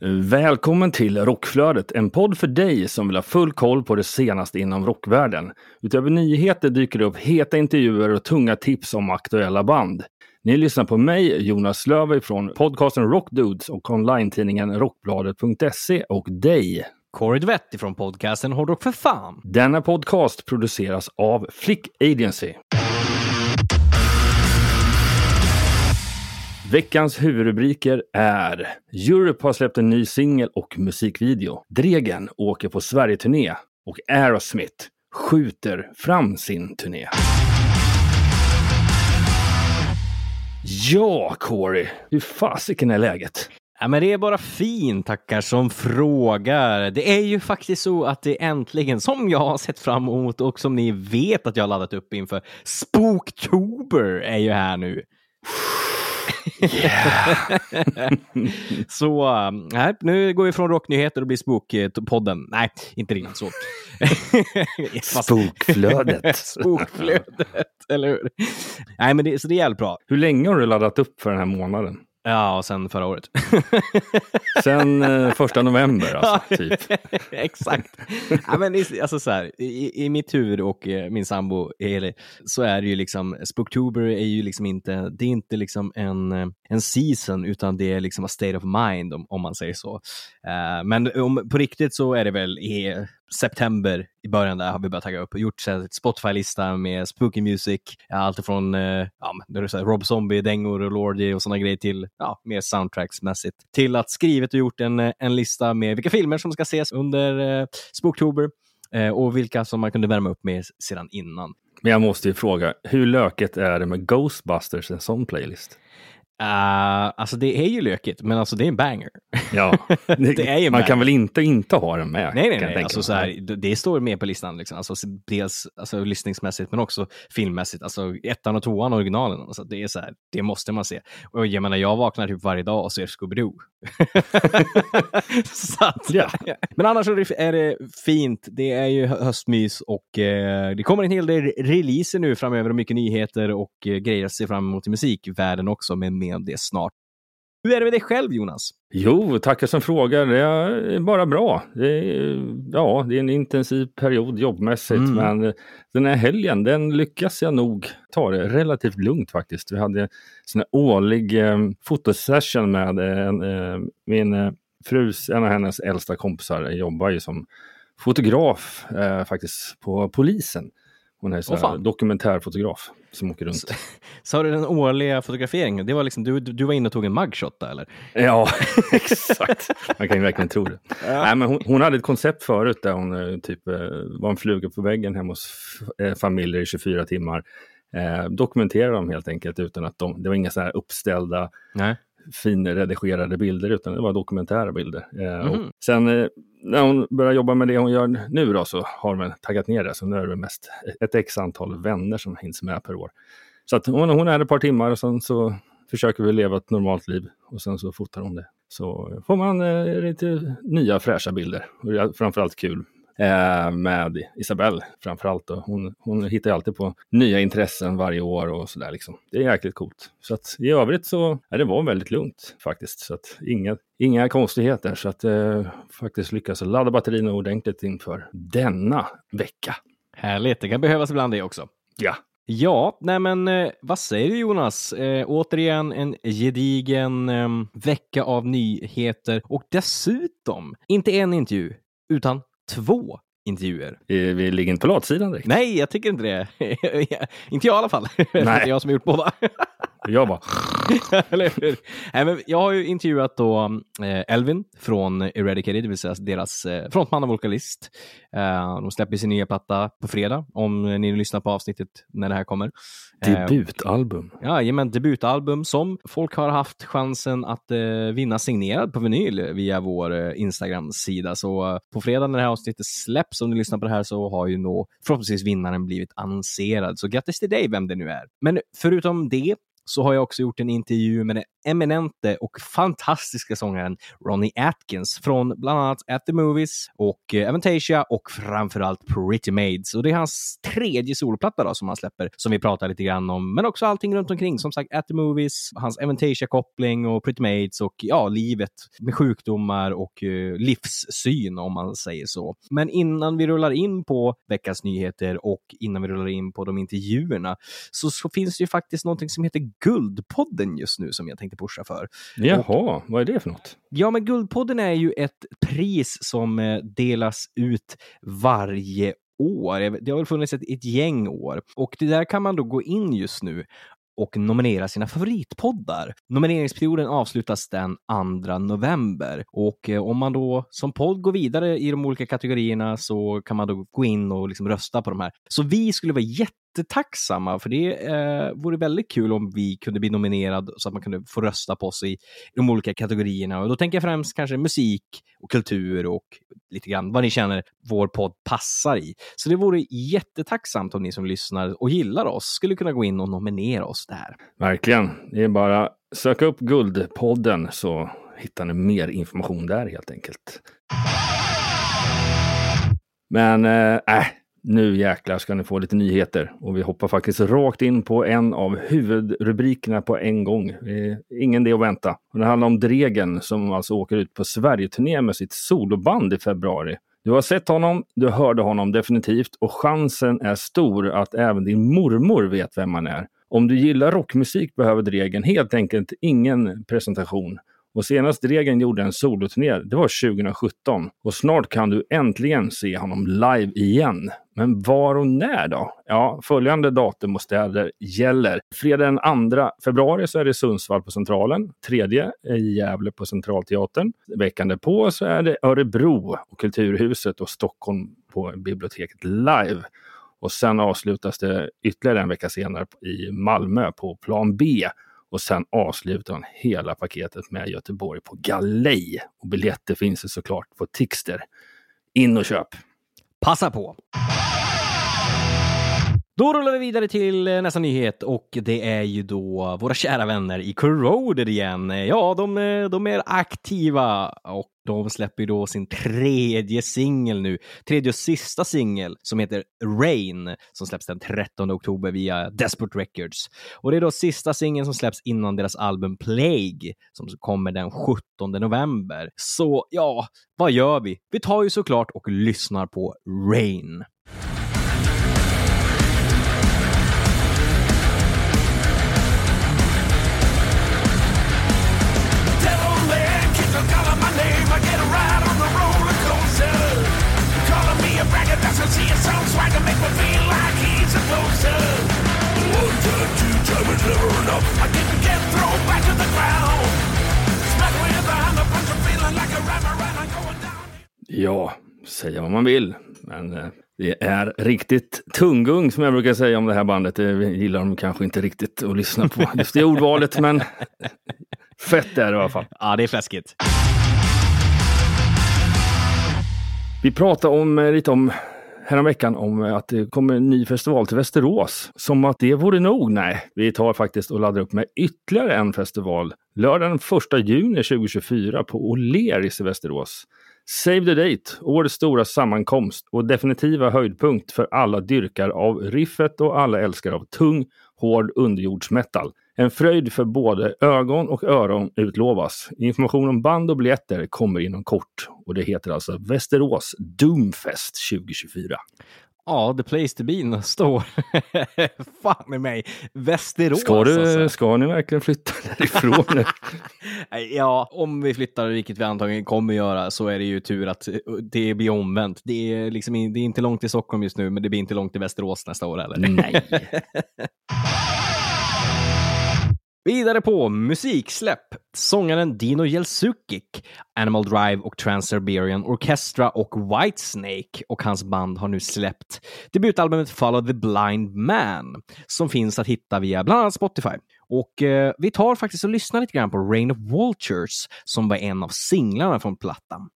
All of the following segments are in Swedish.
Välkommen till Rockflödet, en podd för dig som vill ha full koll på det senaste inom rockvärlden. Utöver nyheter dyker det upp heta intervjuer och tunga tips om aktuella band. Ni lyssnar på mig, Jonas Löver från podcasten Rockdudes och online-tidningen Rockbladet.se och dig. Corey Dvett från podcasten Hårdrock för fan. Denna podcast produceras av Flick Agency. Veckans huvudrubriker är Europe har släppt en ny singel och musikvideo. Dregen åker på Sverigeturné och Aerosmith skjuter fram sin turné. Ja, Corey, hur fasiken är läget? Ja, men det är bara fint tackar som frågar. Det är ju faktiskt så att det äntligen, som jag har sett fram emot och som ni vet att jag har laddat upp inför, Spooktober är ju här nu. så äh, nu går vi från rocknyheter och blir Spookpodden. Nej, inte riktigt så. Spokflödet. Spokflödet, eller hur? Nej, men det, så det är jävligt bra. Hur länge har du laddat upp för den här månaden? Ja, och sen förra året. sen eh, första november alltså, typ. Exakt. ja, men alltså så här, i, i mitt huvud och eh, min sambo Eli, så är det ju liksom, Spooktober är ju liksom inte, det är inte liksom en, eh, en season, utan det är liksom a state of mind om, om man säger så. Uh, men om, på riktigt så är det väl i september i början där har vi börjat tagga upp och gjort Spotify-lista med spooky music, allt från uh, eh, ja, Rob Zombie-dängor och Lordi och sådana grejer till ja, mer soundtracksmässigt. Till att skrivit och gjort en, eh, en lista med vilka filmer som ska ses under eh, Spooktober eh, och vilka som man kunde värma upp med sedan innan. Men jag måste ju fråga, hur löket är det med Ghostbusters, en sån playlist? Uh, alltså det är ju lökigt, men alltså det är en banger. Ja, det, är man banger. kan väl inte inte ha den med? Nej, nej, nej. Alltså, så här, det står med på listan. Liksom. Alltså, dels alltså, lyssningsmässigt, men också filmmässigt. Alltså ettan och tvåan, originalen. Alltså, det, är så här, det måste man se. Och jag menar, jag vaknar typ varje dag och ser Scooby-Doo. ja. Men annars är det fint. Det är ju höstmys och eh, det kommer en hel del releaser nu framöver och mycket nyheter och eh, grejer att se fram emot i musikvärlden också, men med det snart. Hur är det med dig själv, Jonas? Jo, tackar som frågar. Det är bara bra. Det är, ja, det är en intensiv period jobbmässigt, mm. men den här helgen, den lyckas jag nog ta det relativt lugnt faktiskt. Vi hade en årlig eh, fotosession med eh, min eh, frus, en av hennes äldsta kompisar, jobbar ju som fotograf eh, faktiskt på polisen. Hon är så oh, dokumentärfotograf som åker runt. Sa du den årliga fotograferingen? Det var liksom, du, du var inne och tog en mugshot där eller? Ja, exakt. Man kan ju verkligen tro det. Ja. Nej, men hon, hon, hade ett koncept förut där hon typ var en fluga på väggen hemma hos familjer i 24 timmar. Eh, dokumenterade dem helt enkelt utan att de, det var inga så här uppställda Nej finredigerade bilder utan det var dokumentära bilder. Mm. sen eh, när hon börjar jobba med det hon gör nu då så har hon taggat ner det. Så nu är det mest ett x antal vänner som hinns med per år. Så att hon, hon är ett par timmar och sen så försöker vi leva ett normalt liv och sen så fotar hon det. Så får man eh, lite nya fräscha bilder och det är framförallt kul eh, med Isabelle framförallt. Då. Hon, hon hittar alltid på nya intressen varje år och sådär. Liksom. Det är jäkligt coolt. Så att i övrigt så, ja, det var väldigt lugnt faktiskt. Så att inga, inga konstigheter. Så att eh, faktiskt lyckas ladda batterierna ordentligt inför denna vecka. Härligt, det kan behövas ibland det också. Ja, Ja, nej men eh, vad säger du Jonas? Eh, återigen en gedigen eh, vecka av nyheter och dessutom inte en intervju utan två intervjuer. Vi ligger inte på latsidan direkt. Nej, jag tycker inte det. inte jag i alla fall. Nej. det är jag som har gjort båda. Jag bara? Nej, men jag har ju intervjuat då eh, Elvin från Eradicated, det vill säga deras eh, frontman och vokalist. Eh, de släpper sin nya platta på fredag, om ni lyssnar på avsnittet när det här kommer. Debutalbum. Ja, men debutalbum som folk har haft chansen att vinna signerad på vinyl via vår Instagram-sida. Så på fredag när det här avsnittet släpps, om ni lyssnar på det här, så har ju nog förhoppningsvis vinnaren blivit annonserad. Så grattis till dig, vem det nu är. Men förutom det så har jag också gjort en intervju med eminente och fantastiska sångaren Ronnie Atkins från bland annat At the Movies och eh, Aventasia och framförallt Pretty Maids. Och det är hans tredje soloplatta då, som han släpper, som vi pratar lite grann om, men också allting runt omkring. Som sagt, At the Movies, hans Aventasia-koppling och Pretty Maids och ja, livet med sjukdomar och uh, livssyn om man säger så. Men innan vi rullar in på veckans nyheter och innan vi rullar in på de intervjuerna så, så finns det ju faktiskt någonting som heter Guldpodden just nu som jag tänkte pusha för. Jaha, vad är det för något? Ja, men Guldpodden är ju ett pris som eh, delas ut varje år. Det har väl funnits ett, ett gäng år och det där kan man då gå in just nu och nominera sina favoritpoddar. Nomineringsperioden avslutas den 2 november och eh, om man då som podd går vidare i de olika kategorierna så kan man då gå in och liksom rösta på de här. Så vi skulle vara jättetacksamma för det eh, vore väldigt kul om vi kunde bli nominerad så att man kunde få rösta på oss i, i de olika kategorierna. Och då tänker jag främst kanske musik och kultur och lite grann vad ni känner vår podd passar i. Så det vore jättetacksamt om ni som lyssnar och gillar oss skulle kunna gå in och nominera oss där. Verkligen. Det är bara söka upp Guldpodden så hittar ni mer information där helt enkelt. Men eh, äh, nu jäklar ska ni få lite nyheter och vi hoppar faktiskt rakt in på en av huvudrubrikerna på en gång. Ingen det att vänta. Och det handlar om Dregen som alltså åker ut på Sverigeturné med sitt soloband i februari. Du har sett honom, du hörde honom definitivt och chansen är stor att även din mormor vet vem han är. Om du gillar rockmusik behöver Dregen helt enkelt ingen presentation. Och senast Dregen gjorde en soloturné, det var 2017. Och snart kan du äntligen se honom live igen. Men var och när då? Ja, följande datum och städer gäller. Fredag den 2 februari så är det Sundsvall på Centralen. Tredje är Gävle på Centralteatern. Veckan därpå så är det Örebro och Kulturhuset och Stockholm på biblioteket live. Och sen avslutas det ytterligare en vecka senare i Malmö på Plan B. Och sen avslutar han hela paketet med Göteborg på galej. Och biljetter finns det såklart på Tixter. In och köp! Passa på! Då rullar vi vidare till eh, nästa nyhet och det är ju då våra kära vänner i Corroded igen. Eh, ja, de, eh, de är aktiva och de släpper ju då sin tredje singel nu, tredje och sista singel som heter Rain som släpps den 13 oktober via Desperate Records. Och det är då sista singeln som släpps innan deras album Plague som kommer den 17 november. Så ja, vad gör vi? Vi tar ju såklart och lyssnar på Rain. Ja, säga vad man vill. Men eh, det är riktigt tunggung som jag brukar säga om det här bandet. Det gillar de kanske inte riktigt att lyssna på just det ordvalet, men fett är det i alla fall. Ja, det är fläskigt. Vi pratade om, eh, lite om häromveckan om eh, att det kommer en ny festival till Västerås. Som att det vore nog. Nej, vi tar faktiskt och laddar upp med ytterligare en festival. Lördagen den 1 juni 2024 på O'Learys i Västerås. Save the date, årets stora sammankomst och definitiva höjdpunkt för alla dyrkar av riffet och alla älskare av tung, hård underjordsmetal. En fröjd för både ögon och öron utlovas. Information om band och biljetter kommer inom kort och det heter alltså Västerås Doomfest 2024. Ja, the place to be står fan i mig. Västerås ska, du, alltså. ska ni verkligen flytta därifrån ja, om vi flyttar, vilket vi antagligen kommer göra, så är det ju tur att det blir omvänt. Det är, liksom, det är inte långt till Stockholm just nu, men det blir inte långt till Västerås nästa år heller. Nej. Vidare på musiksläpp. Sångaren Dino Jelsukic, Animal Drive och Trans-Siberian Orchestra och Whitesnake och hans band har nu släppt debutalbumet Follow the Blind Man som finns att hitta via bland annat Spotify. Och eh, vi tar faktiskt och lyssnar lite grann på Rain of Vultures som var en av singlarna från plattan.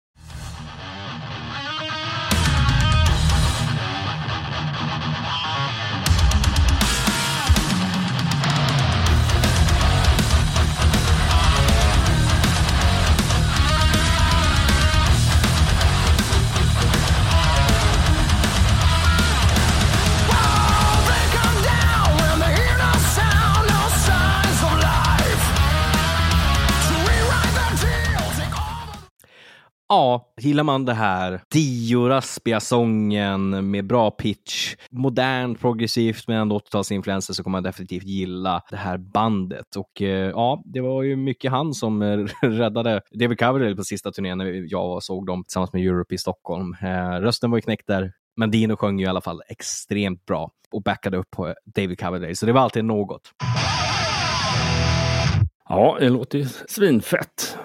Ja, gillar man det här Dio-raspiga sången med bra pitch, modernt, progressivt med ändå 80-talsinfluenser så kommer man definitivt gilla det här bandet. Och eh, ja, det var ju mycket han som eh, räddade David Coverdale på sista turnén när jag såg dem tillsammans med Europe i Stockholm. Eh, rösten var ju knäckt där, men Dino sjöng ju i alla fall extremt bra och backade upp på David Coverdale, så det var alltid något. Ja, det låter ju svinfett.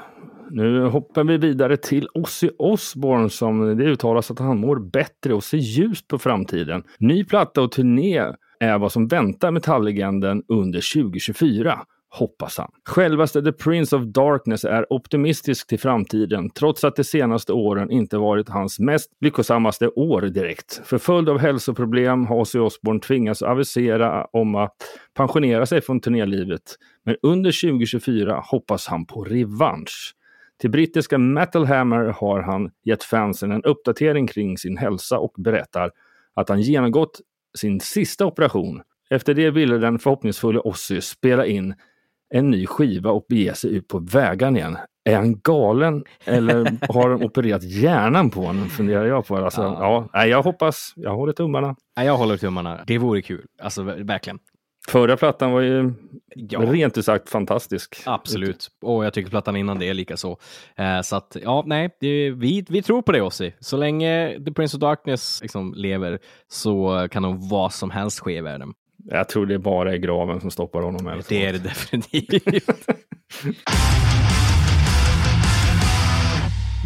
Nu hoppar vi vidare till Ozzy Osbourne som det uttalas att han mår bättre och ser ljust på framtiden. Ny platta och turné är vad som väntar Metallegenden under 2024 hoppas han. Självaste The Prince of Darkness är optimistisk till framtiden trots att de senaste åren inte varit hans mest lyckosammaste år direkt. För följd av hälsoproblem har Ozzy Osbourne tvingats avisera om att pensionera sig från turnélivet. Men under 2024 hoppas han på revansch. Till brittiska Metal Hammer har han gett fansen en uppdatering kring sin hälsa och berättar att han genomgått sin sista operation. Efter det ville den förhoppningsfulla Ozzy spela in en ny skiva och bege sig ut på vägarna igen. Är han galen eller har de opererat hjärnan på honom? Funderar jag på. Alltså, ja. ja, jag hoppas. Jag håller tummarna. Ja, jag håller tummarna. Det vore kul. Alltså verkligen. Förra plattan var ju ja. rent ut sagt fantastisk. Absolut, och jag tycker plattan innan det är lika så. Eh, så att, ja, nej, det, vi, vi tror på det Ossi. Så länge The Prince of Darkness liksom lever så kan nog vad som helst ske i världen. Jag tror det bara är graven som stoppar honom. Eller det är det definitivt.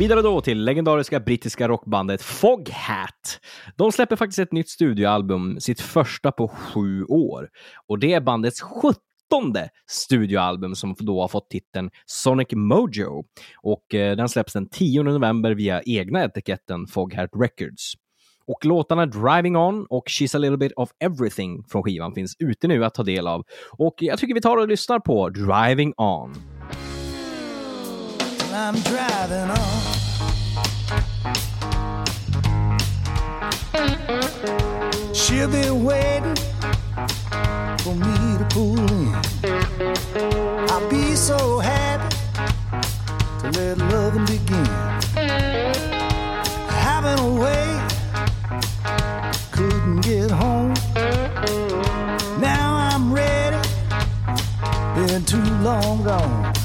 Vidare då till legendariska brittiska rockbandet Foghat. De släpper faktiskt ett nytt studioalbum, sitt första på sju år. Och det är bandets sjuttonde studioalbum som då har fått titeln Sonic Mojo. Och eh, den släpps den 10 november via egna etiketten Foghat Records. Och låtarna Driving On och She's a little bit of everything från skivan finns ute nu att ta del av. Och jag tycker vi tar och lyssnar på Driving On. I'm driving on. She'll be waiting for me to pull in. I'll be so happy to let loving begin. Having a way, couldn't get home. Now I'm ready, been too long gone.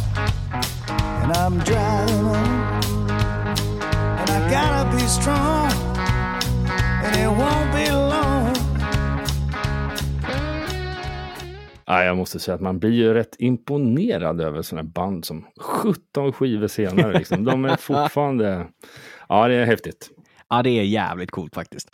And I'm driving on. And I gotta be strong, and it won't be long. Ja, jag måste säga att man blir ju rätt imponerad över sådana band som 17 skivor senare. Liksom. De är fortfarande... Ja, det är häftigt. Ja, det är jävligt coolt faktiskt.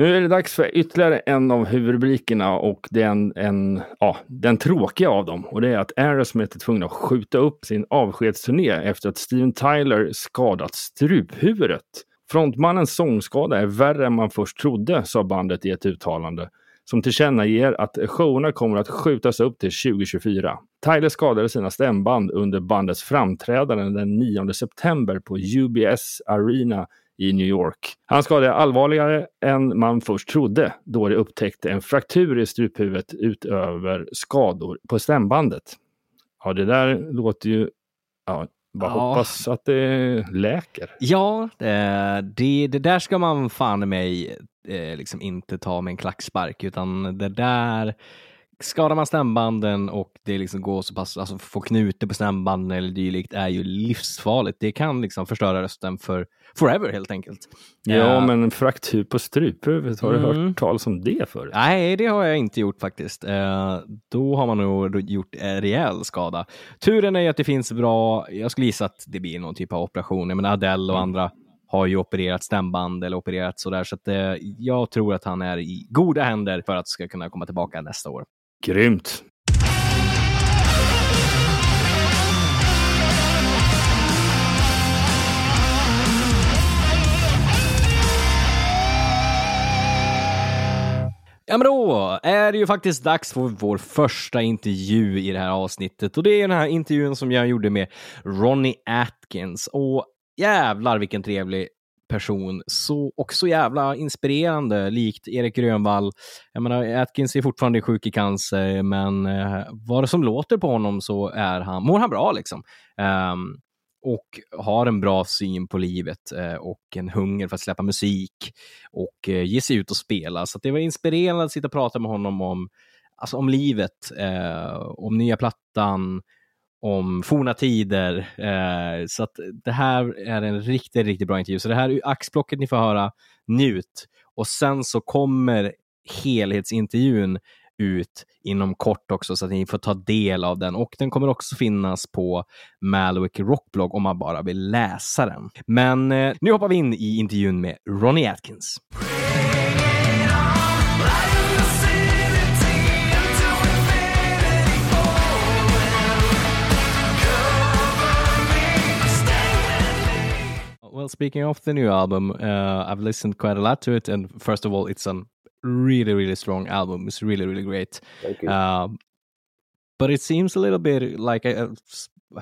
Nu är det dags för ytterligare en av huvudrubrikerna och den, en, ja, den tråkiga av dem. Och det är att Aerosmith är tvungna att skjuta upp sin avskedsturné efter att Steven Tyler skadat struphuvudet. Frontmannens sångskada är värre än man först trodde, sa bandet i ett uttalande som tillkännager att showerna kommer att skjutas upp till 2024. Tyler skadade sina stämband under bandets framträdande den 9 september på UBS Arena i New York. Han skadade allvarligare än man först trodde då de upptäckte en fraktur i struphuvudet utöver skador på stämbandet. Ja, det där låter ju... Ja, bara ja. hoppas att det läker. Ja, det, det där ska man fan mig eh, liksom inte ta med en klackspark, utan det där skadar man stämbanden och det liksom går så pass, alltså få knutor på stämbanden eller dylikt är ju livsfarligt. Det kan liksom förstöra rösten för forever helt enkelt. Ja, Eh, men fraktur på struphuvudet, har du Mm. hört talas om det förut? Nej, det har jag inte gjort faktiskt. Eh, då har man nog gjort rejäl skada. Turen är ju att det finns bra, jag skulle gissa att det blir någon typ av operation. Men Adele och andra har ju opererat stämband eller opererat sådär. Så att, eh, jag tror att han är i goda händer för att ska kunna komma tillbaka nästa år. Grymt! Ja, men då är det ju faktiskt dags för vår första intervju i det här avsnittet. Och det är den här intervjun som jag gjorde med Ronnie Atkins. Och jävlar vilken trevlig person. Så, och så jävla inspirerande, likt Erik Grönvall. Jag menar, Atkins är fortfarande sjuk i cancer, men eh, vad det som låter på honom så är han, mår han bra liksom. Um, och har en bra syn på livet eh, och en hunger för att släppa musik och eh, ge sig ut och spela. Så att det var inspirerande att sitta och prata med honom om, alltså om livet, eh, om nya plattan, om forna tider. Eh, så att det här är en riktigt, riktigt bra intervju. Så det här är axplocket ni får höra, njut. Och sen så kommer helhetsintervjun ut inom kort också så att ni får ta del av den och den kommer också finnas på Malwick Rockblog om man bara vill läsa den. Men eh, nu hoppar vi in i intervjun med Ronnie Atkins. Well, speaking of the new album, uh, I've listened quite a lot to it, and first of all, it's a really, really strong album. It's really, really great. Thank you. Um, but it seems a little bit like I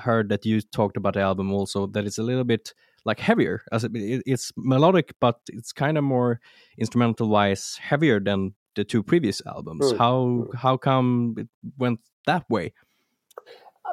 heard that you talked about the album also that it's a little bit like heavier. As it, it- it's melodic, but it's kind of more instrumental wise heavier than the two previous albums. Mm, How how come it went that way?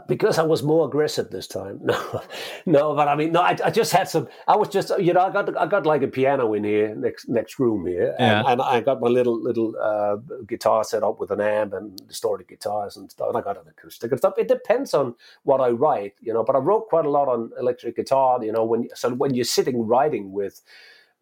Because I was more aggressive this time. No, no, but I mean, no, I, I just had some. I was just, you know, I got, I got like a piano in here next next room here, and, Yeah. and I got my little little uh, guitar set up with an amp and distorted guitars and stuff. And I got an acoustic and stuff. It depends on what I write, you know. But I wrote quite a lot on electric guitar, you know. When so when you're sitting writing with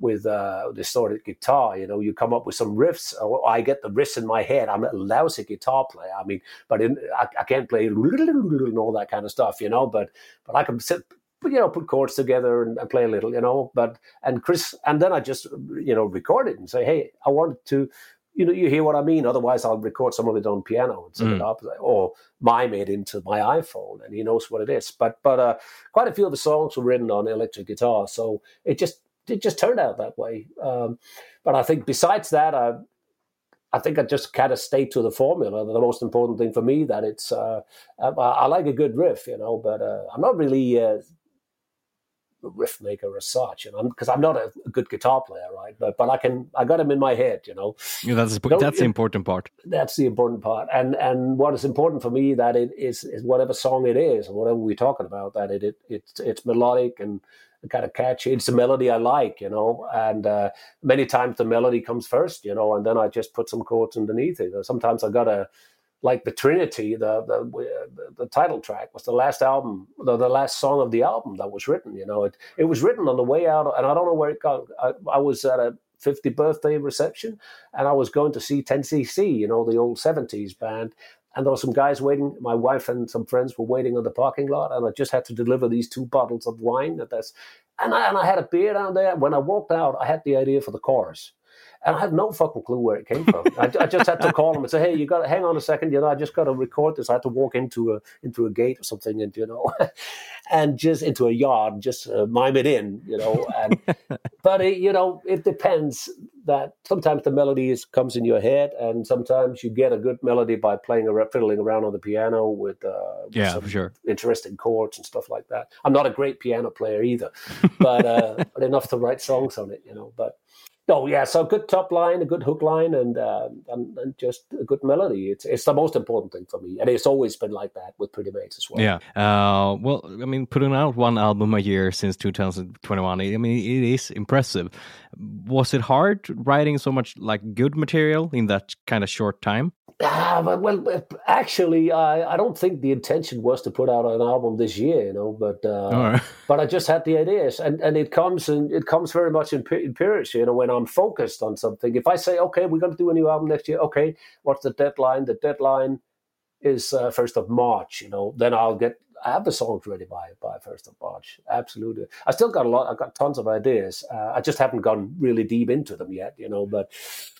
with uh, distorted guitar. You know, you come up with some riffs. Or I get the riffs in my head. I'm a lousy guitar player. I mean, but in, I, I can't play and all that kind of stuff. You know, but but I can sit. You know, put chords together and, and play a little. You know, but and Chris, and then I just you know record it and say, hey, I wanted to. You know, you hear what I mean. Otherwise, I'll record some of it on piano and set it up, or mime it into my iPhone, and he knows what it is. But but uh, quite a few of the songs were written on electric guitar, so it just it just turned out that way. Um, but I think besides that, I, I think I just kind of stayed to the formula. The most important thing for me that it's uh, I, I like a good riff, you know, but uh, I'm not really a riff maker as such, you know, because I'm not a, a good guitar player, right? But but I can I got them in my head, you know Yeah, that's Don't- that's the important part. that's the important part and and what is important for me that it is, is whatever song it is whatever we're talking about that it, it it's it's melodic and kind of catchy it's a melody i like you know and uh, many times the melody comes first you know and then i just put some chords underneath it sometimes i got a like the trinity the the, the the title track was the last album the, the last song of the album that was written you know it it was written on the way out and i don't know where it got i, I was at a 50th birthday reception and I was going to see 10cc, you know, the old 70s band. And there were some guys waiting. My wife and some friends were waiting on the parking lot, and I just had to deliver these two bottles of wine. At this, and I, and I had a beer down there. When I walked out, I had the idea for the chorus, and I had no fucking clue where it came from. I, I just had to call him and say, "Hey, you got to hang on a second. You know, I just got to record this. I had to walk into a into a gate or something, and you know, and just into a yard, just uh, mime it in, you know. And but it, you know, it depends. That sometimes the melody is, comes in your head, and sometimes you get a good melody by playing around, fiddling around on the piano with, uh, with Yeah, sure. interesting chords and stuff like that. I'm not a great piano player either, but uh, but enough to write songs on it, you know. But no, yeah, so a good top line, a good hook line, and, uh, and and just a good melody. It's it's the most important thing for me, and it's always been like that with Pretty Mates as well. Yeah. Uh, well, I mean, putting out one album a year since 2021, I mean, it is impressive. Was it hard writing so much like good material in that kind of short time? Ah, but, well, actually, I, I don't think the intention was to put out an album this year, you know. But uh, right. but I just had the ideas, and, and it comes and it comes very much in, in periods, you know. When I'm focused on something, if I say, okay, we're going to do a new album next year, okay, what's the deadline? The deadline is uh, first of March, you know. Then I'll get I have the songs ready by by first of March. Absolutely, I still got a lot. I've got tons of ideas. Uh, I just haven't gone really deep into them yet, you know. But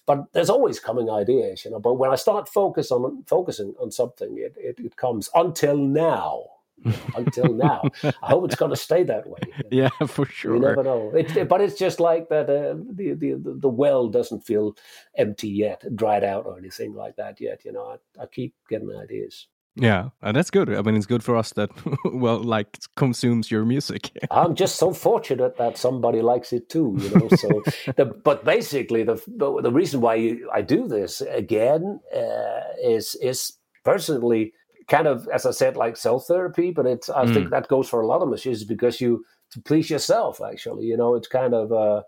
but there's always coming ideas, you know. But when I start focus on focusing on something, it it, it comes. Until now, you know, until now, I hope it's going to stay that way. you know. Yeah, for sure. You never know. It, it- but it's just like that. Uh, the, the the well doesn't feel empty yet, dried out or anything like that yet. You know, I, I keep getting ideas. Yeah, and that's good. I mean, it's good for us that, well, like, consumes your music. I'm just so fortunate that somebody likes it too, you know. So, the, but basically, the, the reason why I do this again uh, is is personally kind of, as I said, like self therapy. But it's I think that goes for a lot of musicians because you to please yourself. Actually, you know, it's kind of. Uh,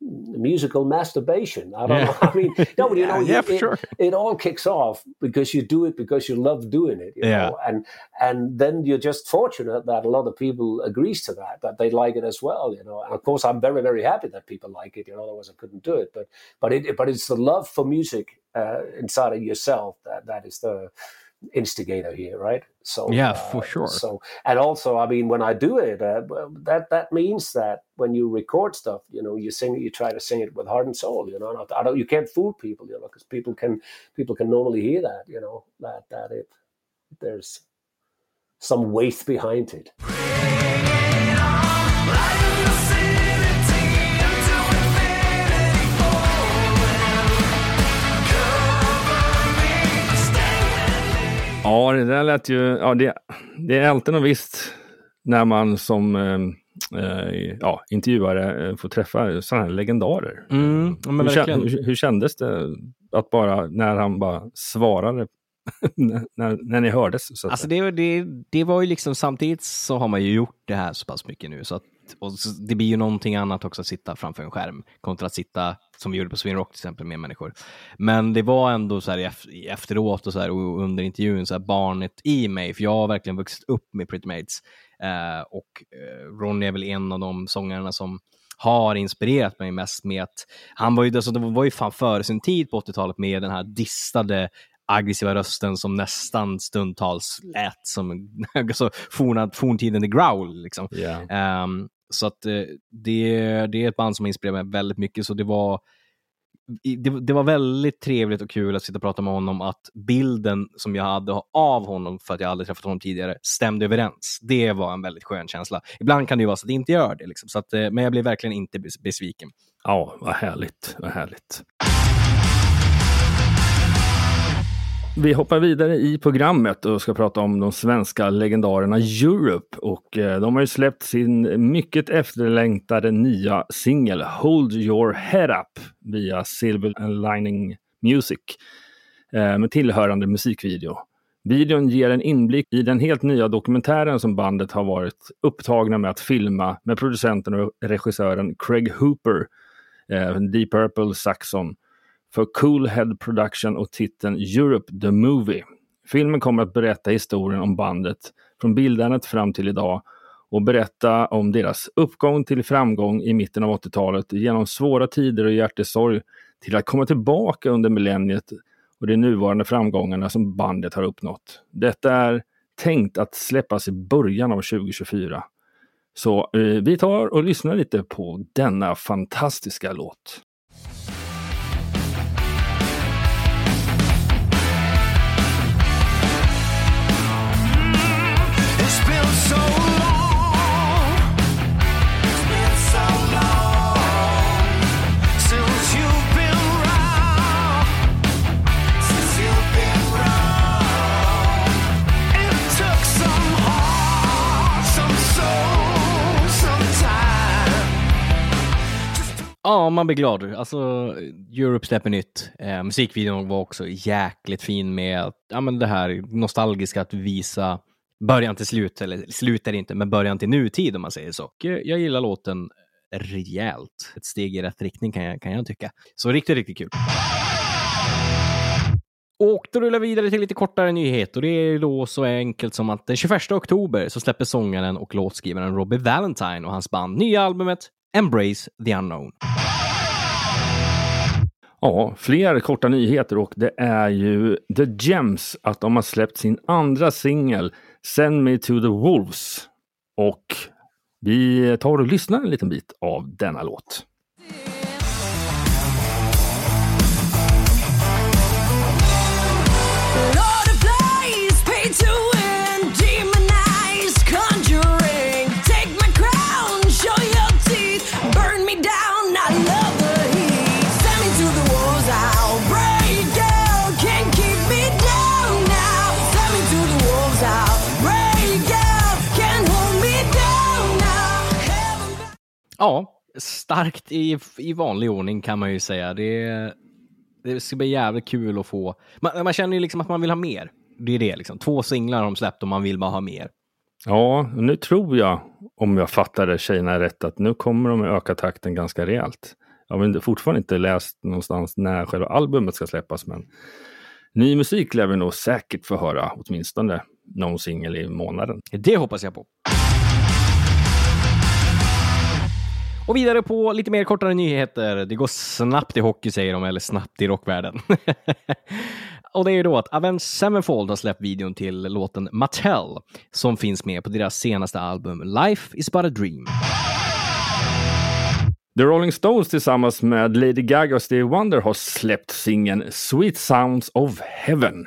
musical masturbation i don't Yeah. know i mean no but you know Yeah, it, sure. it all kicks off because you do it because you love doing it you Yeah. know and and then you're just fortunate that a lot of people agrees to that that they like it as well you know and of course i'm very very happy that people like it you know otherwise i couldn't do it but but it but it's the love for music uh, inside of yourself that that is the instigator here right? So Yeah, uh, for sure. so and also i mean when i do it uh, that that means that when you record stuff you know you sing you try to sing it with heart and soul you know? Not, I don't, you can't fool people you know because people can people can normally hear that you know that that it there's some weight behind it Ja, det där lät ju... Ja, det, det är alltid något visst när man som eh, eh, ja, intervjuare eh, får träffa sådana här legendarer. Mm, ja, hur, kän, hur, hur kändes det att bara, när han bara svarade, när, när ni hördes? Så Alltså det, det, det var ju liksom, samtidigt så har man ju gjort det här så pass mycket nu, så att och så, det blir ju någonting annat också att sitta framför en skärm kontra att sitta, som vi gjorde på Sweden Rock till exempel, med människor. Men det var ändå så här efteråt och, så här, och under intervjun, så här, barnet i mig, för jag har verkligen vuxit upp med Pretty Mates. Eh, och eh, Ronny är väl en av de sångarna som har inspirerat mig mest med att han var ju, alltså, det var ju fan före sin tid på 80-talet med den här distade aggressiva rösten som nästan stundtals lät som alltså, forna, forntiden The Growl. Liksom. Ja. Ehm, så att eh, det, det är ett band som har inspirerat mig väldigt mycket. Så det var, det, det var väldigt trevligt och kul att sitta och prata med honom, att bilden som jag hade av honom, för att jag aldrig träffat honom tidigare, stämde överens. Det var en väldigt skön känsla. Ibland kan det ju vara så att det inte gör det, liksom. så att, eh, men jag blev verkligen inte besviken. ja, vad härligt. Vad härligt. Vi hoppar vidare i programmet och ska prata om de svenska legendarerna Europe. Och eh, de har ju släppt sin mycket efterlängtade nya singel Hold Your Head Up via Silver Lining Music eh, med tillhörande musikvideo. Videon ger en inblick i den helt nya dokumentären som bandet har varit upptagna med att filma med producenten och regissören Craig Hooper, eh, Deep Purple Saxon, för CoolHead Production och titeln Europe the Movie. Filmen kommer att berätta historien om bandet från bildandet fram till idag och berätta om deras uppgång till framgång i mitten av 80-talet genom svåra tider och hjärtesorg till att komma tillbaka under millenniet och de nuvarande framgångarna som bandet har uppnått. Detta är tänkt att släppas i början av 2024. Så eh, vi tar och lyssnar lite på denna fantastiska låt. Ja, man blir glad. Alltså, Europe släpper nytt. Eh, musikvideon var också jäkligt fin med ja, men det här nostalgiska att visa början till slut, eller slut är det inte, men början till nutid om man säger så. Och, eh, jag gillar låten rejält. Ett steg i rätt riktning kan jag, kan jag tycka. Så riktigt, riktigt kul. Och då rullar vi vidare till lite kortare nyheter. Det är då så enkelt som att den 21 oktober så släpper sångaren och låtskrivaren Robbie Valentine och hans band nya albumet Embrace the Unknown. Ja, fler korta nyheter och det är ju The Gems att de har släppt sin andra singel Send Me To The Wolves. Och vi tar och lyssnar en liten bit av denna låt. To Ja, starkt i, i vanlig ordning kan man ju säga. Det, det ska bli jävligt kul att få. Man, man känner ju liksom att man vill ha mer. Det är det liksom. Två singlar har de släppt och man vill bara ha mer. Ja, nu tror jag, om jag fattade tjejerna rätt, att nu kommer de att öka takten ganska rejält. Jag har fortfarande inte läst någonstans när själva albumet ska släppas, men ny musik lär vi nog säkert få höra, åtminstone någon singel i månaden. Det hoppas jag på. Och vidare på lite mer kortare nyheter. Det går snabbt i hockey säger de, eller snabbt i rockvärlden. och det är ju då att Avenged Sevenfold har släppt videon till låten Mattel som finns med på deras senaste album Life is but a dream. The Rolling Stones tillsammans med Lady Gaga och Stevie Wonder har släppt singeln Sweet Sounds of Heaven.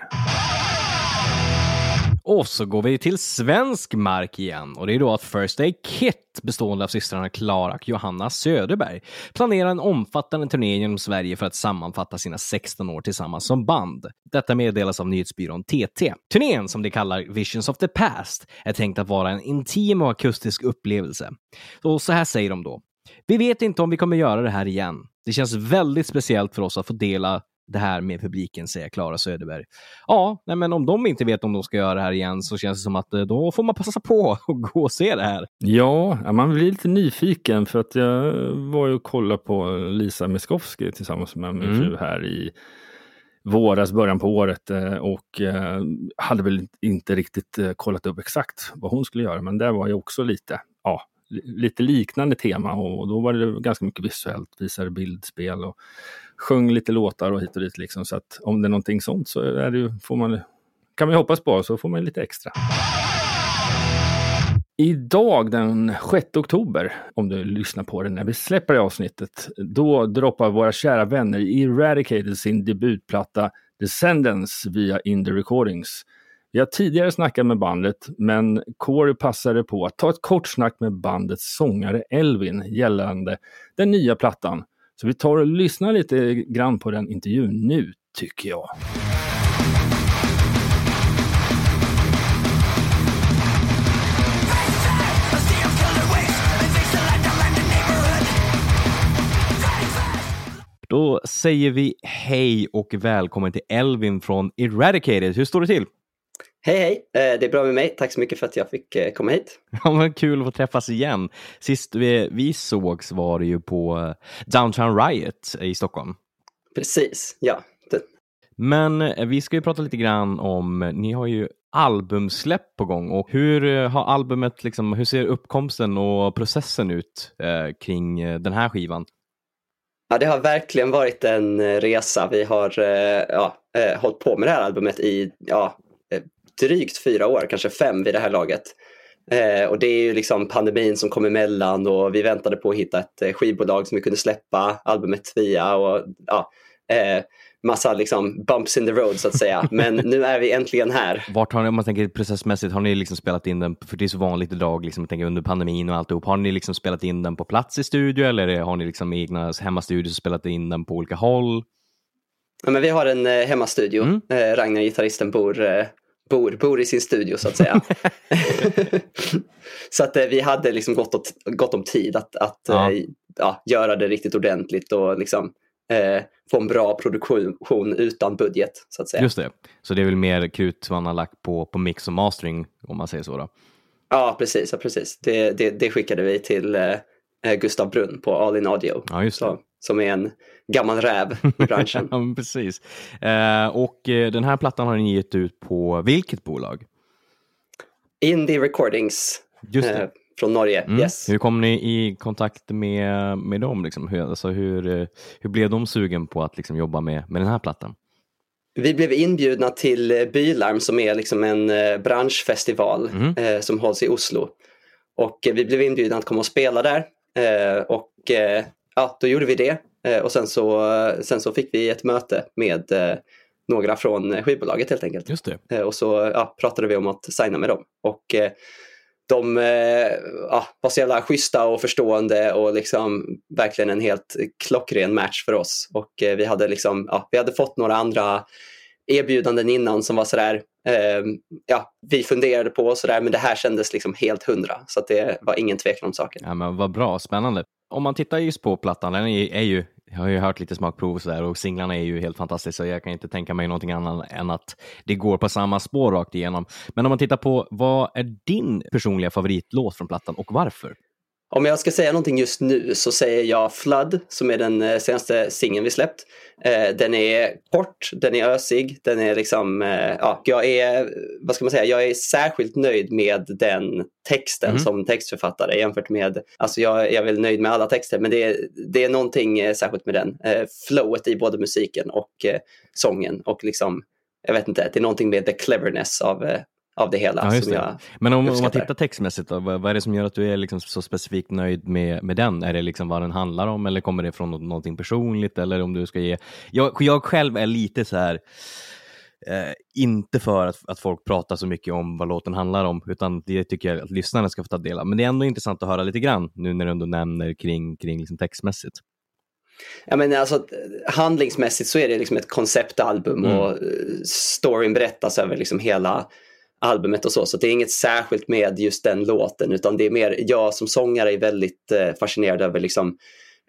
Och så går vi till svensk mark igen och det är då att First Aid Kit bestående av systrarna Klara och Johanna Söderberg planerar en omfattande turné genom Sverige för att sammanfatta sina 16 år tillsammans som band. Detta meddelas av nyhetsbyrån TT. Turnén, som de kallar Visions of the Past, är tänkt att vara en intim och akustisk upplevelse. Och så här säger de då. Vi vet inte om vi kommer göra det här igen. Det känns väldigt speciellt för oss att få dela det här med publiken, säger Klara Söderberg. Ja, nej, men om de inte vet om de ska göra det här igen så känns det som att eh, då får man passa på och gå och se det här. Ja, man blir lite nyfiken för att jag var ju och kollade på Lisa Miskovsky tillsammans med min Mm. fru här i våras, början på året eh, och eh, hade väl inte riktigt kollat upp exakt vad hon skulle göra, men där var ju också lite, ja, lite liknande tema och då var det ganska mycket visuellt, visade bildspel och sjöng lite låtar och hit och dit liksom. Så att om det är någonting sånt så är det ju, får man, kan man ju hoppas på, så får man lite extra. Idag den 6 oktober, om du lyssnar på det när vi släpper det avsnittet, då droppar våra kära vänner i Eradicated sin debutplatta Descendants via Indie Recordings. Vi har tidigare snackat med bandet, men Corey passade på att ta ett kort snack med bandets sångare Elvin gällande den nya plattan. Så vi tar och lyssnar lite grann på den intervjun nu, tycker jag. Då säger vi hej och välkommen till Elvin från Eradicated. Hur står det till? Hej hej, Eh, det är bra med mig. Tack så mycket för att jag fick eh, komma hit. Ja, men kul att få träffas igen. Sist vi, vi sågs var det ju på eh, Downtown Riot i Stockholm. Precis, ja. Det, Men vi ska ju prata lite grann om, ni har ju albumsläpp på gång och hur har albumet, liksom, hur ser uppkomsten och processen ut eh, kring den här skivan? ja, det har verkligen varit en resa. Vi har eh, ja, hållit på med det här albumet i ja, drygt fyra år, kanske fem vid det här laget. Eh, och det är ju liksom pandemin som kom emellan och vi väntade på att hitta ett eh, skivbolag som vi kunde släppa albumet via och ja, eh, massa liksom bumps in the road så att säga. Men nu är vi äntligen här. Vart har ni, om man tänker processmässigt, har ni liksom spelat in den, för det är så vanligt idag, liksom, jag tänker under pandemin och alltihop, har ni liksom spelat in den på plats i studio eller har ni liksom egna hemmastudios och spelat in den på olika håll? Ja, men vi har en eh, hemmastudio. Mm. Eh, Ragnar, gitarristen, bor, eh, bor, bor i sin studio så att säga. så att eh, vi hade liksom gott, åt, gott om tid att, att Ja. eh, ja, göra det riktigt ordentligt och liksom, eh, få en bra produktion utan budget så att säga. Just det, så det är väl mer krut man har lagt på, på mix och mastering om man säger så då. Ja, precis. Ja, precis. Det, det, det skickade vi till eh, Gustav Brunn på All In Audio. Ja, just det. Så, som är en gammal räv i branschen. ja, precis. Eh, och eh, den här plattan har ni gett ut på vilket bolag? Indie Recordings eh, från Norge. Mm. Yes. Hur kom ni i kontakt med, med dem? Liksom? Hur, alltså, hur, eh, hur blev de sugen på att liksom, jobba med, med den här plattan? Vi blev inbjudna till eh, Bylarm som är liksom en branschfestival Mhm. eh, som hålls i Oslo. Och vi blev inbjudna att komma och spela där. Och ja, då gjorde vi det. Eh, och sen så, eh, sen så fick vi ett möte med eh, några från skivbolaget helt enkelt. Just det. Och så ja, pratade vi om att signa med dem. Och de ja, var så jävla schyssta och förstående och liksom verkligen en helt klockren match för oss. Och vi hade liksom, ja, vi hade fått några andra erbjudanden innan som var sådär, eh, ja, vi funderade på sådär, men det här kändes liksom helt hundra. Så att det var ingen tvekan om saken. Ja, men vad bra, spännande. Om man tittar just på plattan, den är, ju, jag har ju hört lite smakprov och sådär och singlarna är ju helt fantastiska, så jag kan inte tänka mig någonting annat än att det går på samma spår rakt igenom. Men om man tittar på, vad är din personliga favoritlåt från plattan och varför? Om jag ska säga någonting just nu så säger jag Flood som är den eh, senaste singeln vi släppt. Eh, den är kort, den är ösig, den är liksom, eh, ja, jag är, vad ska man säga, jag är särskilt nöjd med den texten Mhm. som textförfattare jämfört med, alltså jag, jag är väl nöjd med alla texter men det är, det är någonting särskilt med den. Flowet i både musiken och sången och liksom, jag vet inte, det är någonting med the cleverness av, av det hela Ja, det. jag Men om, om man tittar textmässigt, då, vad, vad är det som gör att du är liksom så specifikt nöjd med, med den? Är det liksom vad den handlar om eller kommer det från nå- någonting personligt? Eller om du ska ge... jag, jag själv är lite så här, eh, inte för att, att folk pratar så mycket om vad låten handlar om, utan det tycker jag att lyssnarna ska få ta del av. Men det är ändå intressant att höra lite grann nu när du ändå nämner kring, kring liksom textmässigt. Ja, men alltså, handlingsmässigt så är det liksom ett konceptalbum Mm. och eh, storyn berättas över liksom hela albumet och så. Så det är inget särskilt med just den låten utan det är mer jag som sångare är väldigt eh, fascinerad över liksom,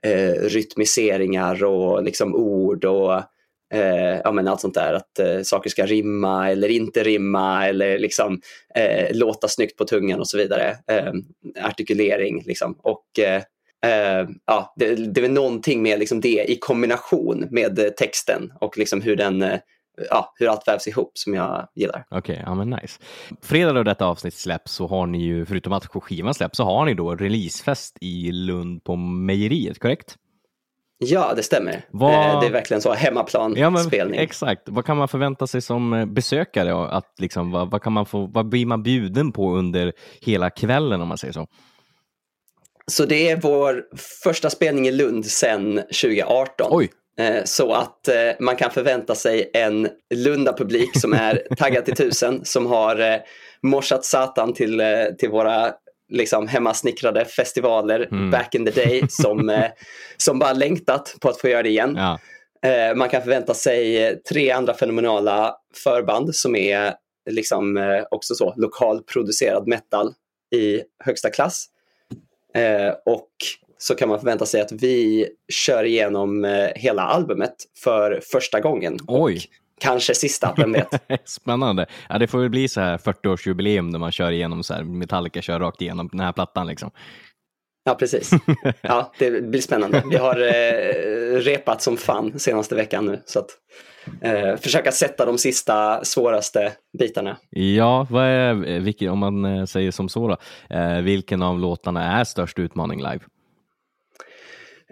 eh, rytmiseringar och liksom ord och eh, ja, men allt sånt där. Att eh, saker ska rimma eller inte rimma eller liksom eh, låta snyggt på tungan och så vidare. Eh, artikulering liksom. Och eh, eh, ja, det, det är väl någonting med liksom det i kombination med texten och liksom hur, den, eh, ja, hur allt vävs ihop som jag gillar. Okej, ja men nice. Fredag då detta avsnitt släpps så har ni ju, förutom att skivan släpps, så har ni då releasefest i Lund på Mejeriet, korrekt? Ja, det stämmer. Vad- Eh, det är verkligen så hemmaplan Ja, exakt. Vad kan man förvänta sig som eh, besökare? Att liksom, vad, vad, kan man få, vad blir man bjuden på under hela kvällen om man säger så? Så det är vår första spelning i Lund sedan 2018. Oj. Eh, Så att eh, man kan förvänta sig en Lunda-publik som är taggad till tusen, som har eh, morsat satan till, till våra liksom hemmasnickrade festivaler Mm. back in the day, som, som bara längtat på att få göra det igen. Ja. Man kan förvänta sig tre andra fenomenala förband som är liksom också så lokalproducerad metal i högsta klass. Och så kan man förvänta sig att vi kör igenom eh, hela albumet för första gången. Oj. Kanske sista, vem vet? Spännande. Ja, det får väl bli så här 40-årsjubileum när man kör igenom så här, Metallica kör rakt igenom den här plattan liksom. Ja, precis. Ja, det blir spännande. Vi har eh, repat som fan senaste veckan nu. Så att, eh, försöka sätta de sista svåraste bitarna. Ja, vad är, eh, vilken, om man eh, säger som så då, eh, vilken av låtarna är störst utmaning live?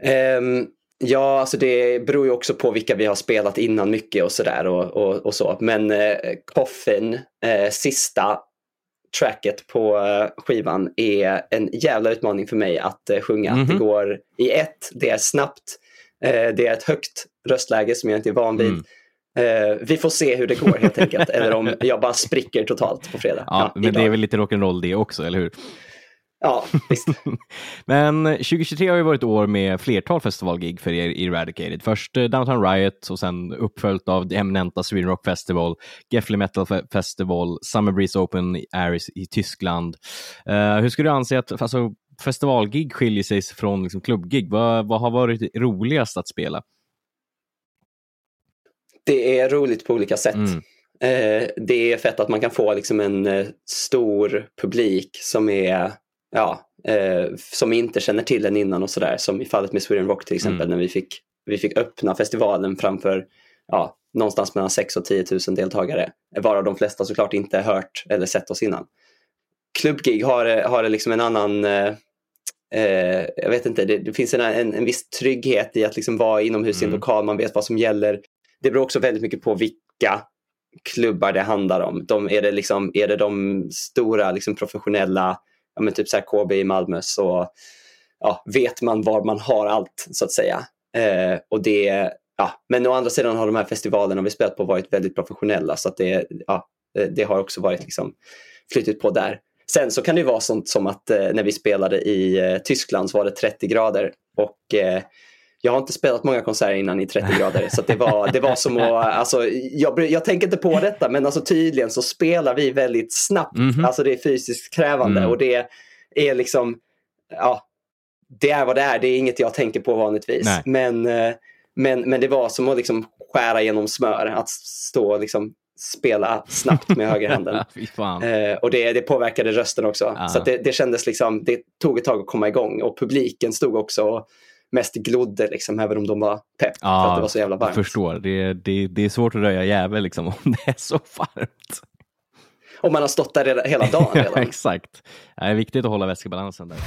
Ehm, ja, alltså det beror ju också på vilka vi har spelat innan mycket och sådär och, och, och så. Men eh, Coffin, eh, sista tracket på eh, skivan är en jävla utmaning för mig att eh, sjunga. Mhm. Det går i ett, det är snabbt, eh, det är ett högt röstläge som jag inte är van vid. Mm. Vi får se hur det går helt enkelt, eller om jag bara spricker totalt på fredag. Ja, men det är väl lite rock'n'roll det också, eller hur? Ja, visst. Men 2023 har ju varit år med flertal festivalgig för er i Eradicated. Först eh, Downtown Riot och sen uppföljt av det eminenta Sweden Rock Festival, Gefle Metal Fe- Festival, Summer Breeze Open Air i Tyskland. Eh, hur skulle du anse att alltså, festivalgig skiljer sig från liksom, klubbgig? Vad, vad har varit roligast att spela? Det är roligt på olika sätt. Mm. Eh, det är fett att man kan få liksom en eh, stor publik som är ja, eh, som inte känner till den innan och sådär. Som i fallet med Sweden Rock till exempel Mm. när vi fick, vi fick öppna festivalen framför ja, någonstans mellan 6 och 10 000 deltagare. Varav de flesta såklart inte hört eller sett oss innan. Klubbgig har, har liksom en annan eh, eh, jag vet inte, det, det finns en, en, en viss trygghet i att liksom vara inomhus i en Mm. lokal, man vet vad som gäller. Det beror också väldigt mycket på vilka klubbar det handlar om. De, är, det liksom, är det de stora liksom professionella, ja, men typ så här KB i Malmö, så ja, vet man var man har allt så att säga. Eh, och det, ja, men å andra sidan har de här festivalerna vi spelat på varit väldigt professionella så att det, ja, eh, det- har också varit liksom flyttat på där. Sen så kan det ju vara sånt som att eh, när vi spelade i eh, Tyskland så var det 30 grader och eh, jag har inte spelat många konserter innan i 30 grader så det, var, det var som att, alltså, jag, jag tänker inte på detta men alltså tydligen så spelar vi väldigt snabbt. Mhm. Alltså det är fysiskt krävande Mm. och det är liksom, ja, det är vad det är. Det är inget jag tänker på vanligtvis. Nej. Men, eh, men, men det var som att liksom skära genom smör, att stå och liksom spela snabbt med högerhanden. Eh, och det, det påverkade rösten också. Ja. Så det, det kändes liksom, det tog ett tag att komma igång. Och publiken stod också och mest glodde liksom, även om de var pepp. för att det var så jävla jag varmt. förstår. Det, det, det är svårt att röja jävel liksom, om det är så varmt. Och man har stått där hela, dagen Ja, redan. exakt. Det är viktigt att hålla vätskebalansen där.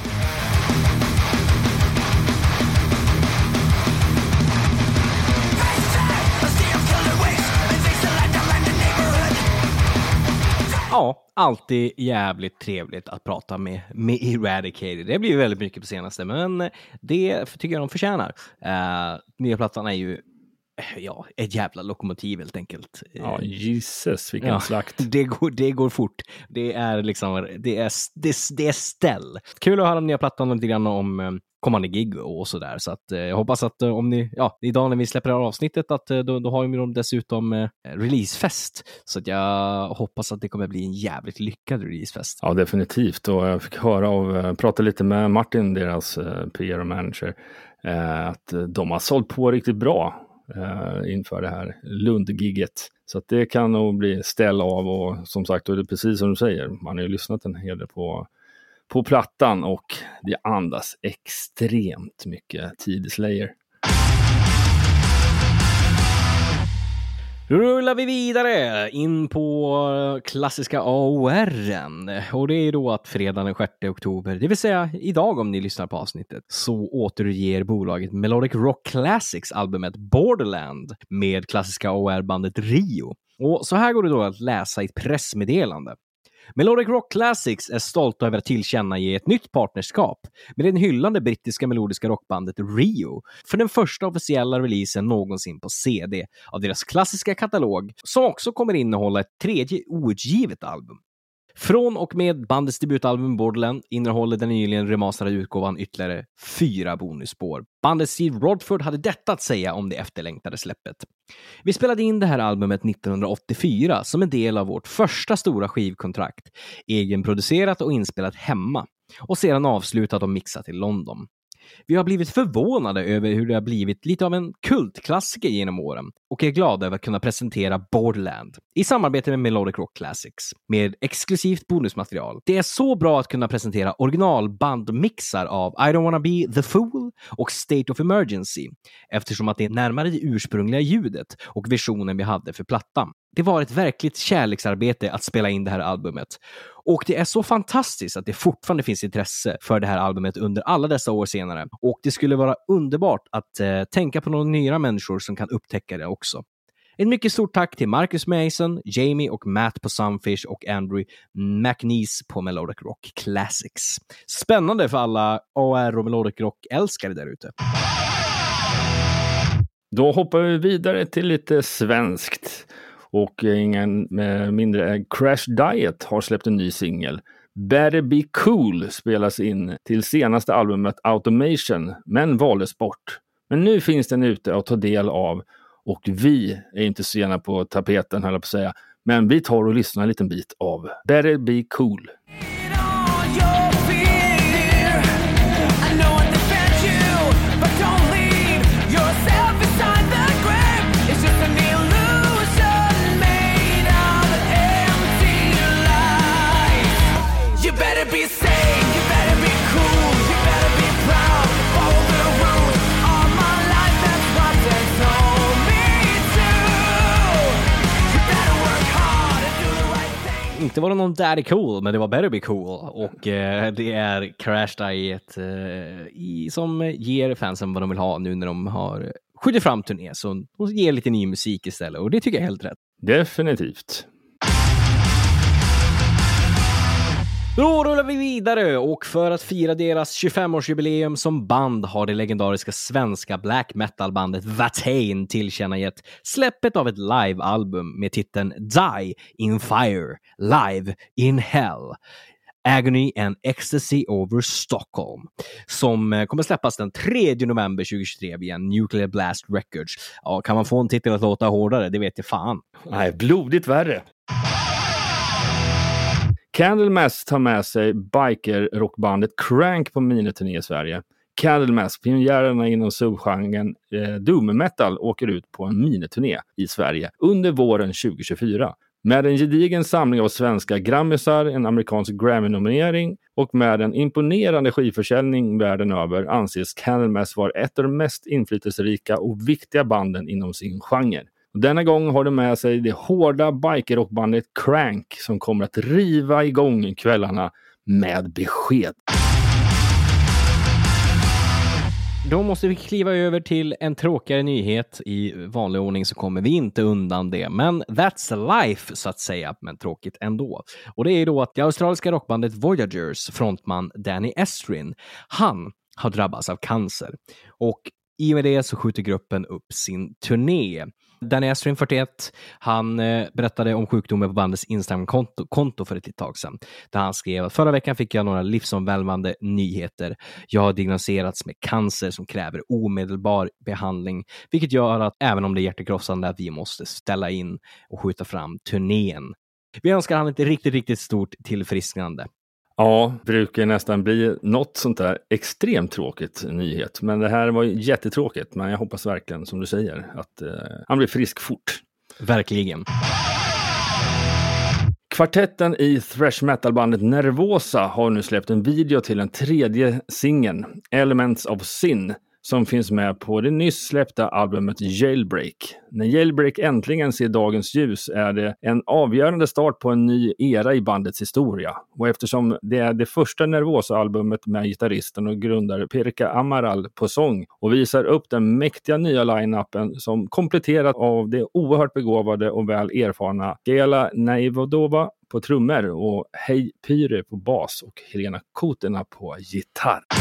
Ja, alltid jävligt trevligt att prata med, med Eradicated. Det blir väldigt mycket på senaste, men det tycker jag de förtjänar. Uh, nya plattan är ju eh, ja, ett jävla lokomotiv helt enkelt. Ja, Eh, Jesus, vilken Ja, slakt. Det går, det går fort. Det är liksom, det är, det, det är ställ. Kul att höra om nya plattan och lite grann om kommande gig och sådär. Så att eh, jag hoppas att eh, om ni, ja, idag när vi släpper det här avsnittet, att eh, då, då har de dessutom eh, releasefest. Så att jag hoppas att det kommer bli en jävligt lyckad releasefest. Ja, definitivt. Och jag fick höra av, eh, prata lite med Martin, deras eh, PR och manager, eh, att de har sålt på riktigt bra inför det här Lundgigget. Så att det kan nog bli ställ av och som sagt, och det är precis som du säger, man har ju lyssnat en hel del på, på plattan och det andas extremt mycket tid Slayer. Då rullar vi vidare in på klassiska AOR. Och det är då att fredagen den 6 oktober, det vill säga idag om ni lyssnar på avsnittet, så återger bolaget Melodic Rock Classics albumet Borderland med klassiska AOR-bandet Rio. Och så här går det då att läsa i ett pressmeddelande. Melodic Rock Classics är stolta över att tillkännage ett nytt partnerskap med det hyllande brittiska melodiska rockbandet Rio för den första officiella releasen någonsin på CD av deras klassiska katalog som också kommer innehålla ett tredje outgivet album. Från och med bandets debutalbum Borderland innehåller den nyligen remasterade utgåvan ytterligare fyra bonusspår. Bandet Steve Rodford hade detta att säga om det efterlängtade släppet. Vi spelade in det här albumet 1984 som en del av vårt första stora skivkontrakt, egenproducerat och inspelat hemma och sedan avslutat och mixat i London. Vi har blivit förvånade över hur det har blivit lite av en kultklassiker genom åren och är glada över att kunna presentera Borderland i samarbete med Melodic Rock Classics med exklusivt bonusmaterial. Det är så bra att kunna presentera originalbandmixar av I don't wanna be the fool och State of Emergency eftersom att det är närmare det ursprungliga ljudet och visionen vi hade för plattan. Det var ett verkligt kärleksarbete att spela in det här albumet. Och det är så fantastiskt att det fortfarande finns intresse för det här albumet under alla dessa år senare. Och det skulle vara underbart att eh, tänka på några nya människor som kan upptäcka det också. Ett mycket stort tack till Marcus Mason, Jamie och Matt på Sunfish och Andrew McNeese på Melodic Rock Classics. Spännande för alla AR och Melodic Rock-älskare där ute. Då hoppar vi vidare till lite svenskt. Och ingen eh, mindre än Crash Diet har släppt en ny singel. Better Be Cool spelas in till senaste albumet Automation, men valdes bort. Men nu finns den ute att ta del av och vi är inte sena på tapeten, höll jag på att säga. Men vi tar och lyssnar en liten bit av Better Be Cool. Better be cool. Inte var det någon Daddy Cool, men det var Better Be Cool. Och eh, det är Crash Diet eh, i, som ger fansen vad de vill ha nu när de har skjutit fram turné. Så de ger lite ny musik istället och det tycker jag är helt rätt. Definitivt. Då rullar vi vidare och för att fira deras 25-årsjubileum som band har det legendariska svenska black metal-bandet Watain tillkännagett släppet av ett live-album med titeln Die in Fire, Live in Hell. Agony and Ecstasy over Stockholm som eh, kommer släppas den 3 november 2023 via Nuclear Blast Records. Ja, kan man få en titel att låta hårdare? Det vet jag fan. Nej, blodigt värre. Candlemass tar med sig biker-rockbandet Crank på miniturné i Sverige. Candlemass, pionjärerna inom subgenren eh, doom metal, åker ut på en miniturné i Sverige under våren 2024. Med en gedigen samling av svenska grammisar, en amerikansk Grammy-nominering och med en imponerande skivförsäljning världen över anses Candlemass vara ett av de mest inflytelserika och viktiga banden inom sin genre. Denna gång har de med sig det hårda bikerrockbandet Crank som kommer att riva igång kvällarna med besked. Då måste vi kliva över till en tråkigare nyhet. I vanlig ordning så kommer vi inte undan det, men that's life så att säga, men tråkigt ändå. Och det är då att det australiska rockbandet Voyagers frontman Danny Estrin, han har drabbats av cancer och i och med det så skjuter gruppen upp sin turné. Danny Astrin 41, han eh, berättade om sjukdomen på bandets Instagram-konto för ett litet tag sedan. Där han skrev att förra veckan fick jag några livsomvälvande nyheter. Jag har diagnostiserats med cancer som kräver omedelbar behandling, vilket gör att även om det är hjärtekrossande att vi måste ställa in och skjuta fram turnén. Vi önskar han ett riktigt, riktigt stort tillfrisknande. Ja, brukar nästan bli något sånt där extremt tråkigt nyhet. Men det här var jättetråkigt. Men jag hoppas verkligen, som du säger, att eh, han blir frisk fort. Verkligen. Kvartetten i thrash metal-bandet Nervosa har nu släppt en video till den tredje singeln, Elements of Sin, som finns med på det nyss släppta albumet Jailbreak. När Jailbreak äntligen ser dagens ljus är det en avgörande start på en ny era i bandets historia. Och eftersom det är det första Nervosa-albumet med gitarristen och grundare Pirka Amaral på sång och visar upp den mäktiga nya line-upen som kompletterat av det oerhört begåvade och väl erfarna Gela Naivodova på trummor och Hej Pyre på bas och Helena Kotena på gitarr.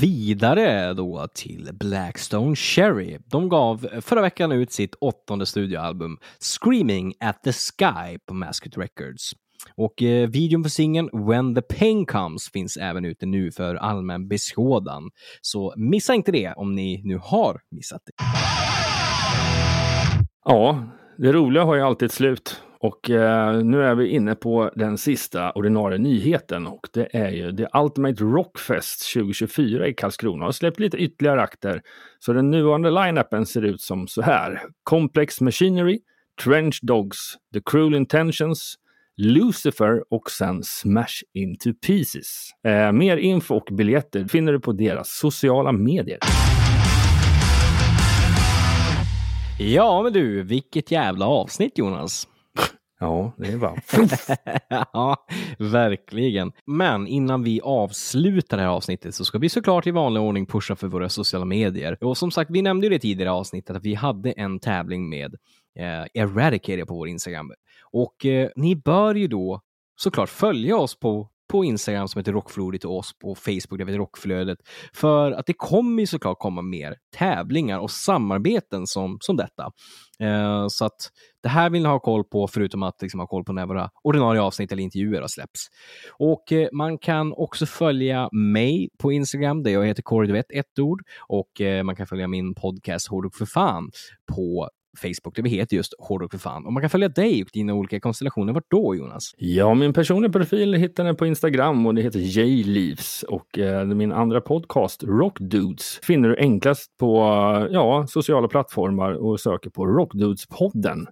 Vidare då till Blackstone Cherry. De gav förra veckan ut sitt åttonde studioalbum Screaming at the Sky på Masket Records. Och eh, videon för singeln When the Pain Comes finns även ute nu för allmän beskådan. Så missa inte det om ni nu har missat det. Ja, det roliga har ju alltid ett slut. Och eh, nu är vi inne på den sista ordinarie nyheten och det är ju The Ultimate Rockfest 2024 i Karlskrona. har släppt lite ytterligare akter. Så den nuvarande line-upen ser ut som så här. Complex Machinery, Trench Dogs, The Cruel Intentions, Lucifer och sen Smash Into Pieces. Eh, mer info och biljetter finner du på deras sociala medier. Ja, men du, vilket jävla avsnitt Jonas. Ja, det är bara... ja, verkligen. Men innan vi avslutar det här avsnittet så ska vi såklart i vanlig ordning pusha för våra sociala medier. Och som sagt, vi nämnde ju det tidigare avsnittet att vi hade en tävling med eh, Eradicator på vår Instagram. Och eh, ni bör ju då såklart följa oss på på Instagram som heter Rockflodigt och oss på Facebook där vi heter Rockflödet. För att det kommer ju såklart komma mer tävlingar och samarbeten som, som detta. Eh, så att det här vill ni ha koll på förutom att liksom ha koll på när våra ordinarie avsnitt eller intervjuer har släppts. Och eh, man kan också följa mig på Instagram där jag heter Kåre ett ord och eh, man kan följa min podcast Hårdrock för fan på Facebook där vi heter just Hårdrock för fan. Och man kan följa dig och dina olika konstellationer. Vart då Jonas? Ja, min personliga profil hittar ni på Instagram och det heter J-Leaves. Och eh, min andra podcast Rock Dudes finner du enklast på eh, ja, sociala plattformar och söker på Rockdudes-podden.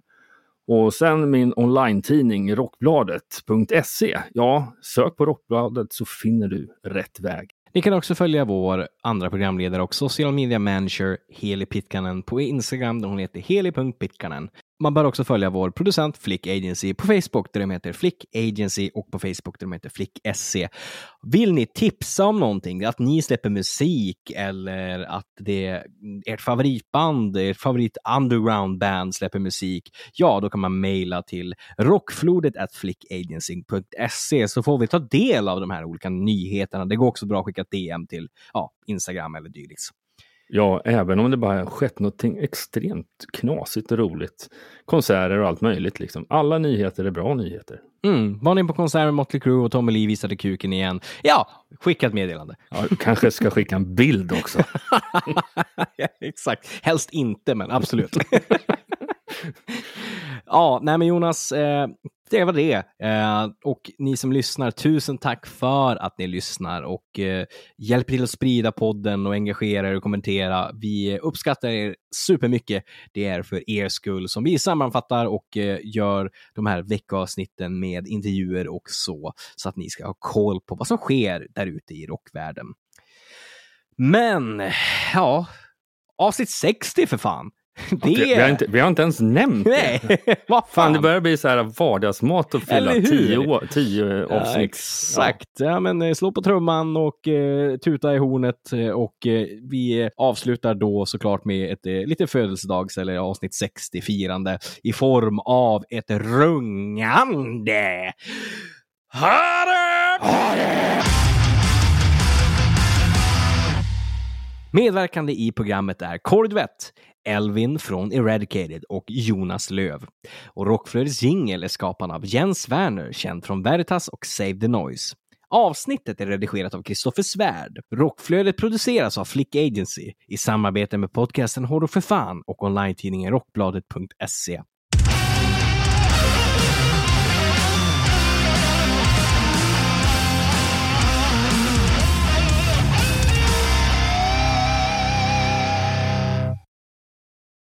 Och sen min online-tidning Rockbladet.se. Ja, sök på Rockbladet så finner du rätt väg. Ni kan också följa vår andra programledare och social media manager Heli Pitkanen på Instagram där hon heter heli.pitkanen man bör också följa vår producent Flick Agency på Facebook där de heter Flick Agency och på Facebook där de heter Flick SC. Vill ni tipsa om någonting, att ni släpper musik eller att det ert favoritband, ert favorit underground band släpper musik, ja, då kan man mejla till rockflodet at flickagency.se så får vi ta del av de här olika nyheterna. Det går också bra att skicka ett DM till ja, Instagram eller dylikt. Ja, även om det bara skett något extremt knasigt och roligt. Konserter och allt möjligt. Liksom. Alla nyheter är bra nyheter. Mm. Var ni på konsert med Motley Crue och Tommy Lee visade kuken igen? Ja, skicka ett meddelande. Ja, du kanske ska skicka en bild också. ja, exakt. Helst inte, men absolut. ja, nej men Jonas, eh, det var det. Eh, och ni som lyssnar, tusen tack för att ni lyssnar och eh, hjälper till att sprida podden och engagera er och kommentera. Vi uppskattar er supermycket. Det är för er skull som vi sammanfattar och eh, gör de här veckoavsnitten med intervjuer och så, så att ni ska ha koll på vad som sker där ute i rockvärlden. Men, ja, avsnitt 60 för fan. Det... Vi, har inte, vi har inte ens nämnt Nej, det. vad fan. Fan, det börjar bli så här vardagsmat att fylla tio, år- tio Ja, avsnitt. exakt. Ja. men eh, slå på trumman och eh, tuta i hornet eh, och eh, vi eh, avslutar då såklart med ett eh, lite födelsedags eller avsnitt 60-firande i form av ett rungande. Ha det! Ha det! Medverkande i programmet är Kordvett, Elvin från Eradicated och Jonas Löv. Och Rockflödets jingel är skapad av Jens Werner, känd från Veritas och Save the Noise. Avsnittet är redigerat av Kristoffer Svärd. Rockflödet produceras av Flick Agency i samarbete med podcasten Horror för fan och online-tidningen Rockbladet.se.